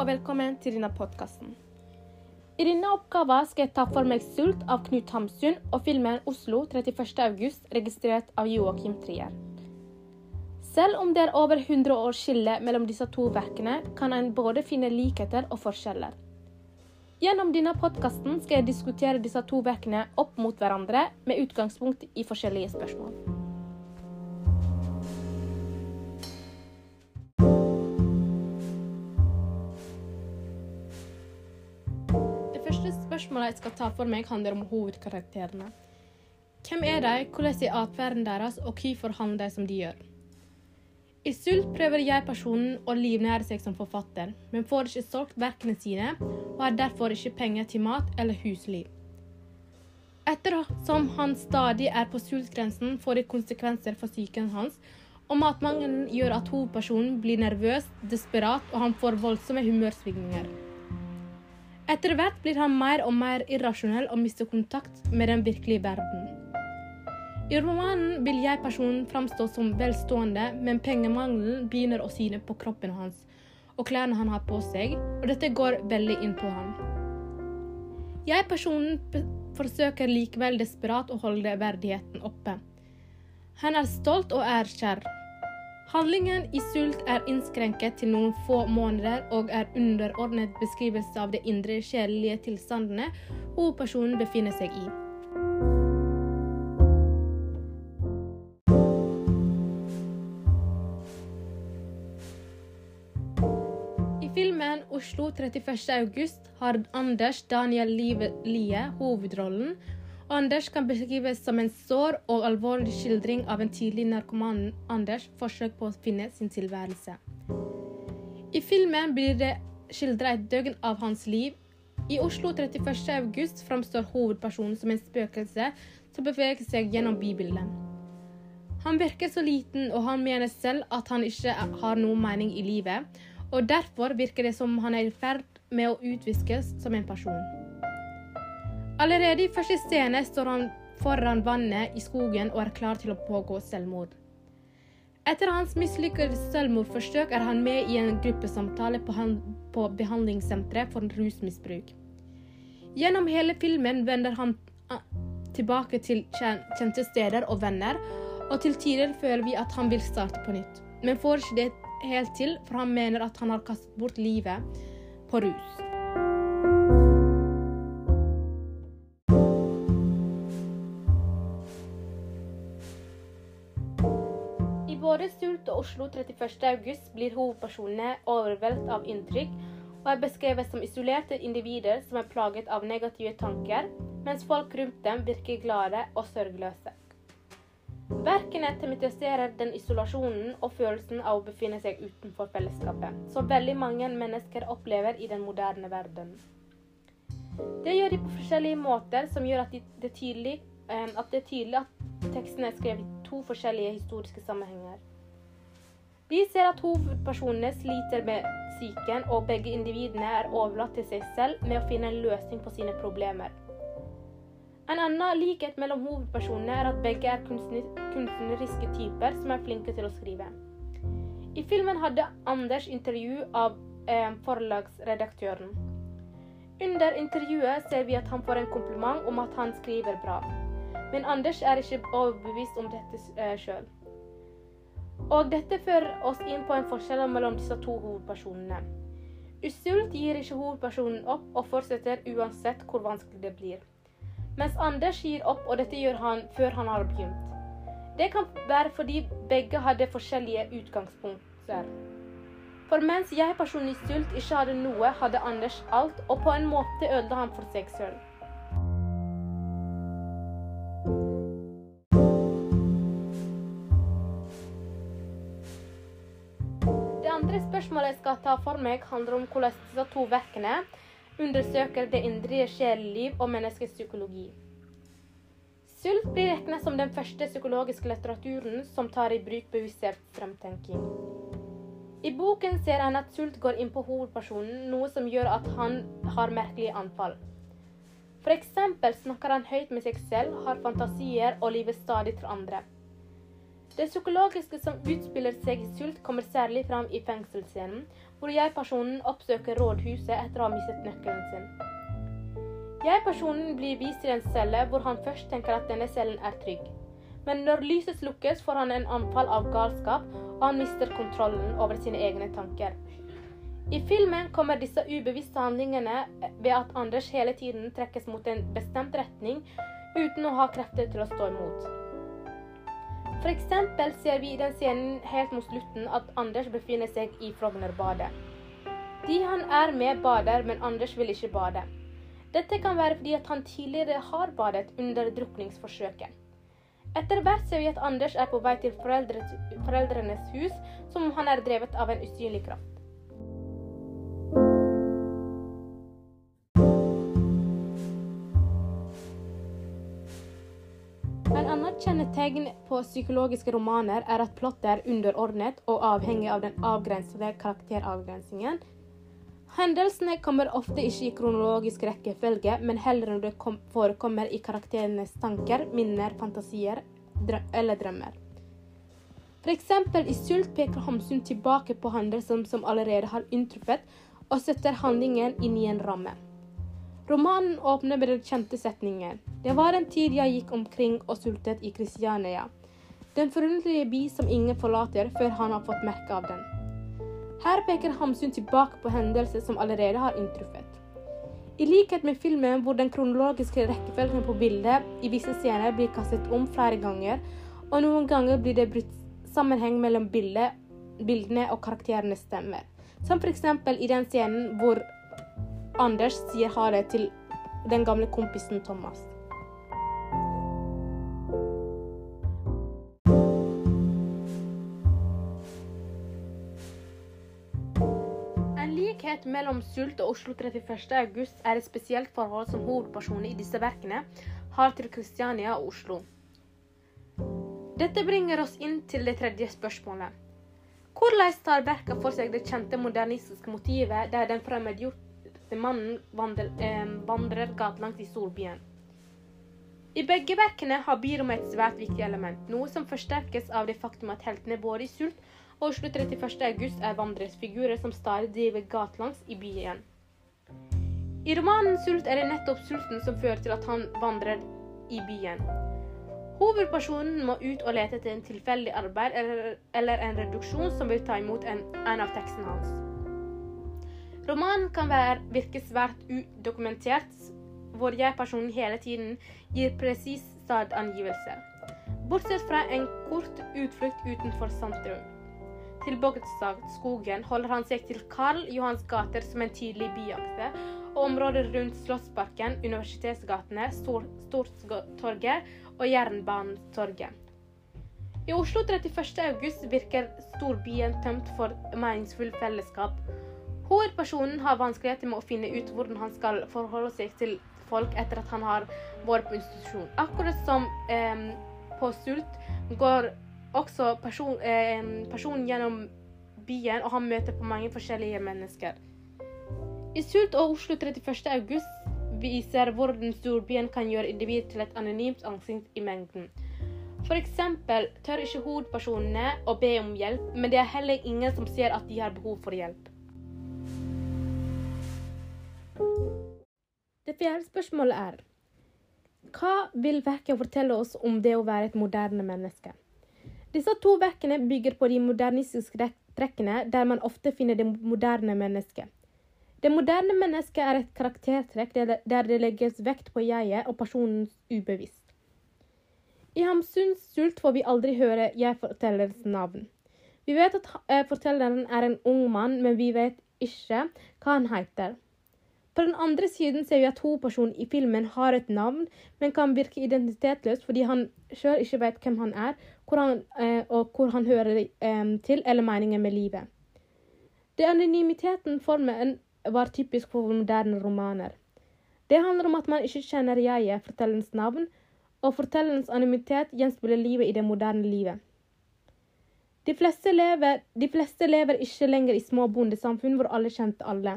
og velkommen til denne podkasten. I denne oppgaven skal jeg ta for meg 'Sult' av Knut Hamsun og filmen 'Oslo 31.8', registrert av Joakim Trier. Selv om det er over 100 års skille mellom disse to verkene, kan en både finne likheter og forskjeller. Gjennom denne podkasten skal jeg diskutere disse to verkene opp mot hverandre med utgangspunkt i forskjellige spørsmål. Første spørsmålet jeg skal ta for meg, handler om hovedkarakterene. Hvem er de, hvordan er atferden deres, og hvorfor handler de som de gjør? I Sult prøver jeg-personen å livnære seg som forfatter, men får ikke solgt verkene sine, og har derfor ikke penger til mat eller husliv. Ettersom han stadig er på sultgrensen, får det konsekvenser for psyken hans, og matmangelen gjør at hovedpersonen blir nervøs, desperat, og han får voldsomme humørsvingninger. Etter hvert blir han mer og mer irrasjonell og mister kontakt med den virkelige verden. I romanen vil jeg-personen framstå som velstående, men pengemangelen begynner å syne på kroppen hans og klærne han har på seg, og dette går veldig inn på ham. Jeg-personen forsøker likevel desperat å holde verdigheten oppe. Han er stolt og ærkjær. Handlingen i Sult er innskrenket til noen få måneder og er underordnet beskrivelse av de indre sjelelige tilstandene hovedpersonen befinner seg i. I filmen 'Oslo 31.8' har Anders Daniel Lie hovedrollen. Anders kan beskrives som en sår og alvorlig skildring av en tidlig narkoman Anders' forsøk på å finne sin tilværelse. I filmen blir det skildret et døgn av hans liv. I Oslo 31.8 framstår hovedpersonen som en spøkelse som beveger seg gjennom bybildet. Han virker så liten, og han mener selv at han ikke har noen mening i livet, og derfor virker det som han er i ferd med å utviskes som en person. Allerede i første scene står han foran vannet i skogen og er klar til å pågå selvmord. Etter hans mislykkede selvmordsforsøk er han med i en gruppesamtale på, på behandlingssenteret for rusmisbruk. Gjennom hele filmen vender han tilbake til kjente steder og venner, og til tider føler vi at han vil starte på nytt, men får ikke det helt til, for han mener at han har kastet bort livet på rus. Og Oslo 31.8 blir hovedpersonene overveldet av inntrykk og er beskrevet som isolerte individer som er plaget av negative tanker, mens folk rundt dem virker glade og sørgeløse. Verkene tematiserer den isolasjonen og følelsen av å befinne seg utenfor fellesskapet, som veldig mange mennesker opplever i den moderne verden. Det gjør de på forskjellige måter, som gjør at, det det, tydelig, eh, at det er tydelig at teksten er skrevet i to forskjellige historiske sammenhenger. Vi ser at hovedpersonene sliter med psyken, og begge individene er overlatt til seg selv med å finne en løsning på sine problemer. En annen likhet mellom hovedpersonene er at begge er kunstneriske typer som er flinke til å skrive. I filmen hadde Anders intervju av eh, forlagsredaktøren. Under intervjuet ser vi at han får en kompliment om at han skriver bra. Men Anders er ikke overbevist om dette eh, sjøl. Og dette fører oss inn på en forskjell mellom disse to hovedpersonene. Usult gir ikke hovedpersonen opp og fortsetter uansett hvor vanskelig det blir. Mens Anders gir opp, og dette gjør han før han har begynt. Det kan være fordi begge hadde forskjellige utgangspunkter. For mens jeg personlig Sult ikke hadde noe, hadde Anders alt, og på en måte ødela han for seg sjøl. Andre spørsmålet jeg skal ta for meg, handler om hvordan disse to verkene undersøker det indre sjeleliv og menneskets psykologi. Sult blir regnet som den første psykologiske litteraturen som tar i bruk bevissthet fremtenking. I boken ser en at Sult går inn på hovedpersonen, noe som gjør at han har merkelige anfall. For eksempel snakker han høyt med seg selv, har fantasier og lyver stadig til andre. Det psykologiske som utspiller seg i Sult, kommer særlig fram i fengselsscenen, hvor jeg-personen oppsøker rådhuset etter å ha mistet nøkkelen sin. Jeg-personen blir vist til en celle hvor han først tenker at denne cellen er trygg. Men når lyset slukkes, får han en anfall av galskap, og han mister kontrollen over sine egne tanker. I filmen kommer disse ubevisste handlingene ved at Anders hele tiden trekkes mot en bestemt retning uten å ha krefter til å stå imot. F.eks. ser vi i den scenen helt mot slutten at Anders befinner seg i Frognerbadet. De han er med, bader, men Anders vil ikke bade. Dette kan være fordi at han tidligere har badet under drukningsforsøket. Etter hvert ser vi at Anders er på vei til foreldrenes hus, som han er drevet av en usynlig kraft. Kjennetegn på psykologiske romaner er at plottet er underordnet og avhengig av den avgrensede karakteravgrensningen. Hendelsene kommer ofte ikke i kronologisk rekkefølge, men heller når det forekommer i karakterenes tanker, minner, fantasier drø eller drømmer. F.eks. i Sult peker Hamsun tilbake på hendelser som allerede har inntruffet, og setter handlingen inn i en ramme. Romanen åpner med den kjente setningen Det var en tid jeg gikk omkring og sultet i Kristiania. Den forunderlige by som ingen forlater før han har fått merke av den. Her peker Hamsun tilbake på hendelser som allerede har inntruffet. I likhet med filmen hvor den kronologiske rekkefølgen på bildet i visse scener blir kastet om flere ganger, og noen ganger blir det brutt sammenheng mellom bildet, bildene og karakterenes stemmer. Som f.eks. i den scenen hvor Anders sier ha det til den gamle kompisen Thomas. En likhet mellom Sult og Oslo 31. august er et spesielt forhold som hovedpersonene i disse verkene har til Kristiania og Oslo. Dette bringer oss inn til det tredje spørsmålet. Hvordan tar verket for seg det kjente modernistiske motivet der den fremmedgjorte mannen vandrer, eh, vandrer gatelangs i storbyen. I begge verkene har byrommet et svært viktig element, noe som forsterkes av det faktum at heltene både i Sult og Oslo 31. august er vandrersfigurer som stadig driver gatelangs i byen. I romanen Sult er det nettopp sulten som fører til at han vandrer i byen. Hovedpersonen må ut og lete etter en tilfeldig arbeid eller, eller en reduksjon som vil ta imot en, en av tekstene hans. Romanen kan være, virke svært udokumentert, hvor jeg-personen hele tiden gir presis stadangivelse. Bortsett fra en kort utflukt utenfor sentrum. Til Bogstadskogen holder han seg til Karl Johans gater som en tydelig byakse, og områder rundt Slottsparken, Universitetsgatene, Stortorget og Jernbanetorget. I Oslo 31. august virker storbyen tømt for meningsfull fellesskap Hovedpersonen har vanskeligheter med å finne ut hvordan han skal forholde seg til folk etter at han har vært på institusjon. Akkurat som eh, på Sult går også person, eh, personen gjennom byen, og han møter på mange forskjellige mennesker. I Sult og Oslo 31. august viser hvordan storbyen kan gjøre individ til et anonymt ansikt i mengden. F.eks. tør ikke hovedpersonene å be om hjelp, men det er heller ingen som ser at de har behov for hjelp. Det fjerde spørsmålet er Hva vil verket fortelle oss om det å være et moderne menneske? Disse to verkene bygger på de modernistiske trekkene der man ofte finner det moderne mennesket. Det moderne mennesket er et karaktertrekk der det legges vekt på jeget og personens ubevisst. I Hamsuns sult får vi aldri høre jeg-fortellerens navn. Vi vet at eh, fortelleren er en ung mann, men vi vet ikke hva han heter. På den andre siden ser vi at hovedpersonen i filmen har et navn, men kan virke identitetsløs fordi han sjøl ikke vet hvem han er, hvor han, eh, og hvor han hører eh, til, eller meningen med livet. Det anonymiteten formen var typisk for moderne romaner. Det handler om at man ikke kjenner jeget, fortellerens navn, og fortellerens anonymitet gjenspeiler livet i det moderne livet. De fleste, lever, de fleste lever ikke lenger i små bondesamfunn hvor alle kjente alle.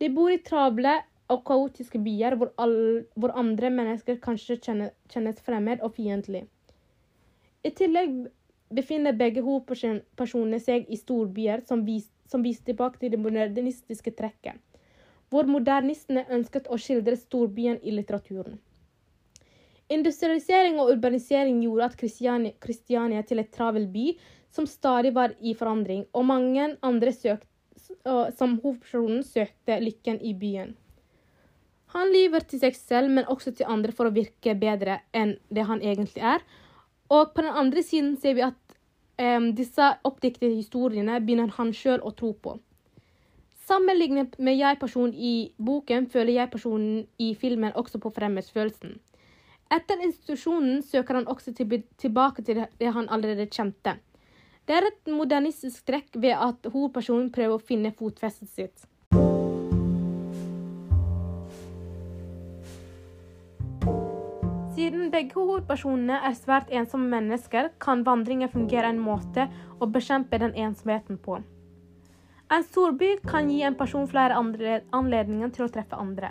De bor i travle og kaotiske byer hvor, all, hvor andre mennesker kanskje kjennes, kjennes fremmed og fiendtlig. I tillegg befinner begge hovedpersonene seg i storbyer som, vis, som viser tilbake til det modernistiske trekket, hvor modernistene ønsket å skildre storbyen i litteraturen. Industrialisering og urbanisering gjorde at Kristiania til et travel by som stadig var i forandring, og mange andre søkte, som hovedpersonen søkte lykken i byen. Han lyver til seg selv, men også til andre for å virke bedre enn det han egentlig er. Og på den andre siden ser vi at um, disse oppdiktede historiene begynner han sjøl å tro på. Sammenlignet med jeg-personen i boken føler jeg-personen i filmen også på fremmedfølelsen. Etter institusjonen søker han også tilbake til det han allerede kjente. Det er et modernistisk trekk ved at hovedpersonen prøver å finne fotfestet sitt. Siden begge hovedpersonene er svært ensomme mennesker, kan vandringer fungere en måte å bekjempe den ensomheten på. En storby kan gi en person flere anledninger til å treffe andre.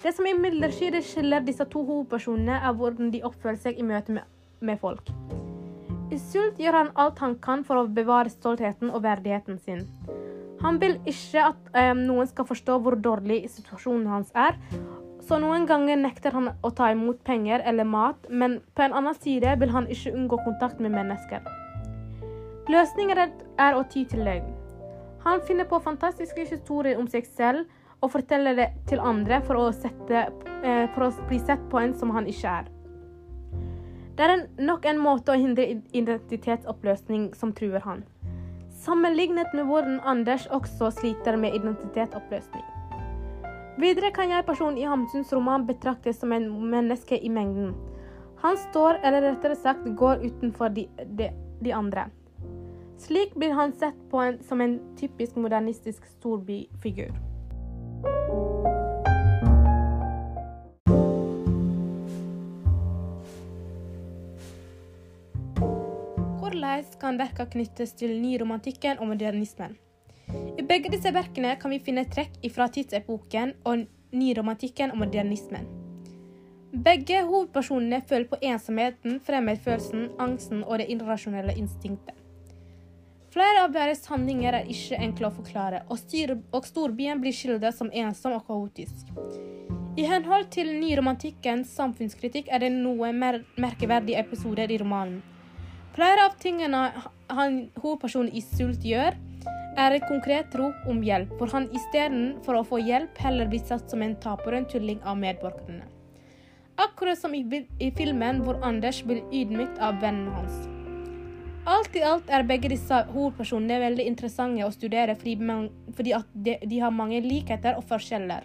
Det som imidlertid skiller disse to hovedpersonene, er hvordan de oppfører seg i møte med, med folk. I Sult gjør han alt han kan for å bevare stoltheten og verdigheten sin. Han vil ikke at um, noen skal forstå hvor dårlig situasjonen hans er, så noen ganger nekter han å ta imot penger eller mat, men på en annen side vil han ikke unngå kontakt med mennesker. Løsningen er å ty til løgn. Han finner på fantastiske historier om seg selv og forteller det til andre for å, sette, eh, for å bli sett på en som han ikke er. Det er en, nok en måte å hindre identitetsoppløsning som truer han. Sammenlignet med hvordan Anders også sliter med identitetsoppløsning. Videre kan jeg personen i Hamsuns roman betraktes som en menneske i mengden. Han står, eller rettere sagt går utenfor de, de, de andre. Slik blir han sett en, som en typisk modernistisk storbyfigur. Hvordan kan verka knyttes til nyromantikken og modernismen? I begge disse verkene kan vi finne trekk fra tidsepoken og nyromantikken og modernismen. Begge hovedpersonene føler på ensomheten, fremmedfølelsen, angsten og det irrasjonelle instinktet. Flere av deres handlinger er ikke enkle å forklare, og, styr, og storbyen blir skildret som ensom og kaotisk. I henhold til nyromantikkens samfunnskritikk er det noen mer merkeverdige episoder i romanen. Flere av tingene han, hovedpersonen i Sult gjør, er et konkret rop om hjelp, hvor han istedenfor å få hjelp heller blir satt som en taper og en tulling av medborgerne. Akkurat som i, i filmen hvor Anders blir ydmykt av vennen hans. Alt i alt er begge disse hovedpersonene veldig interessante å studere fordi, man, fordi de, de, har mange likheter og forskjeller.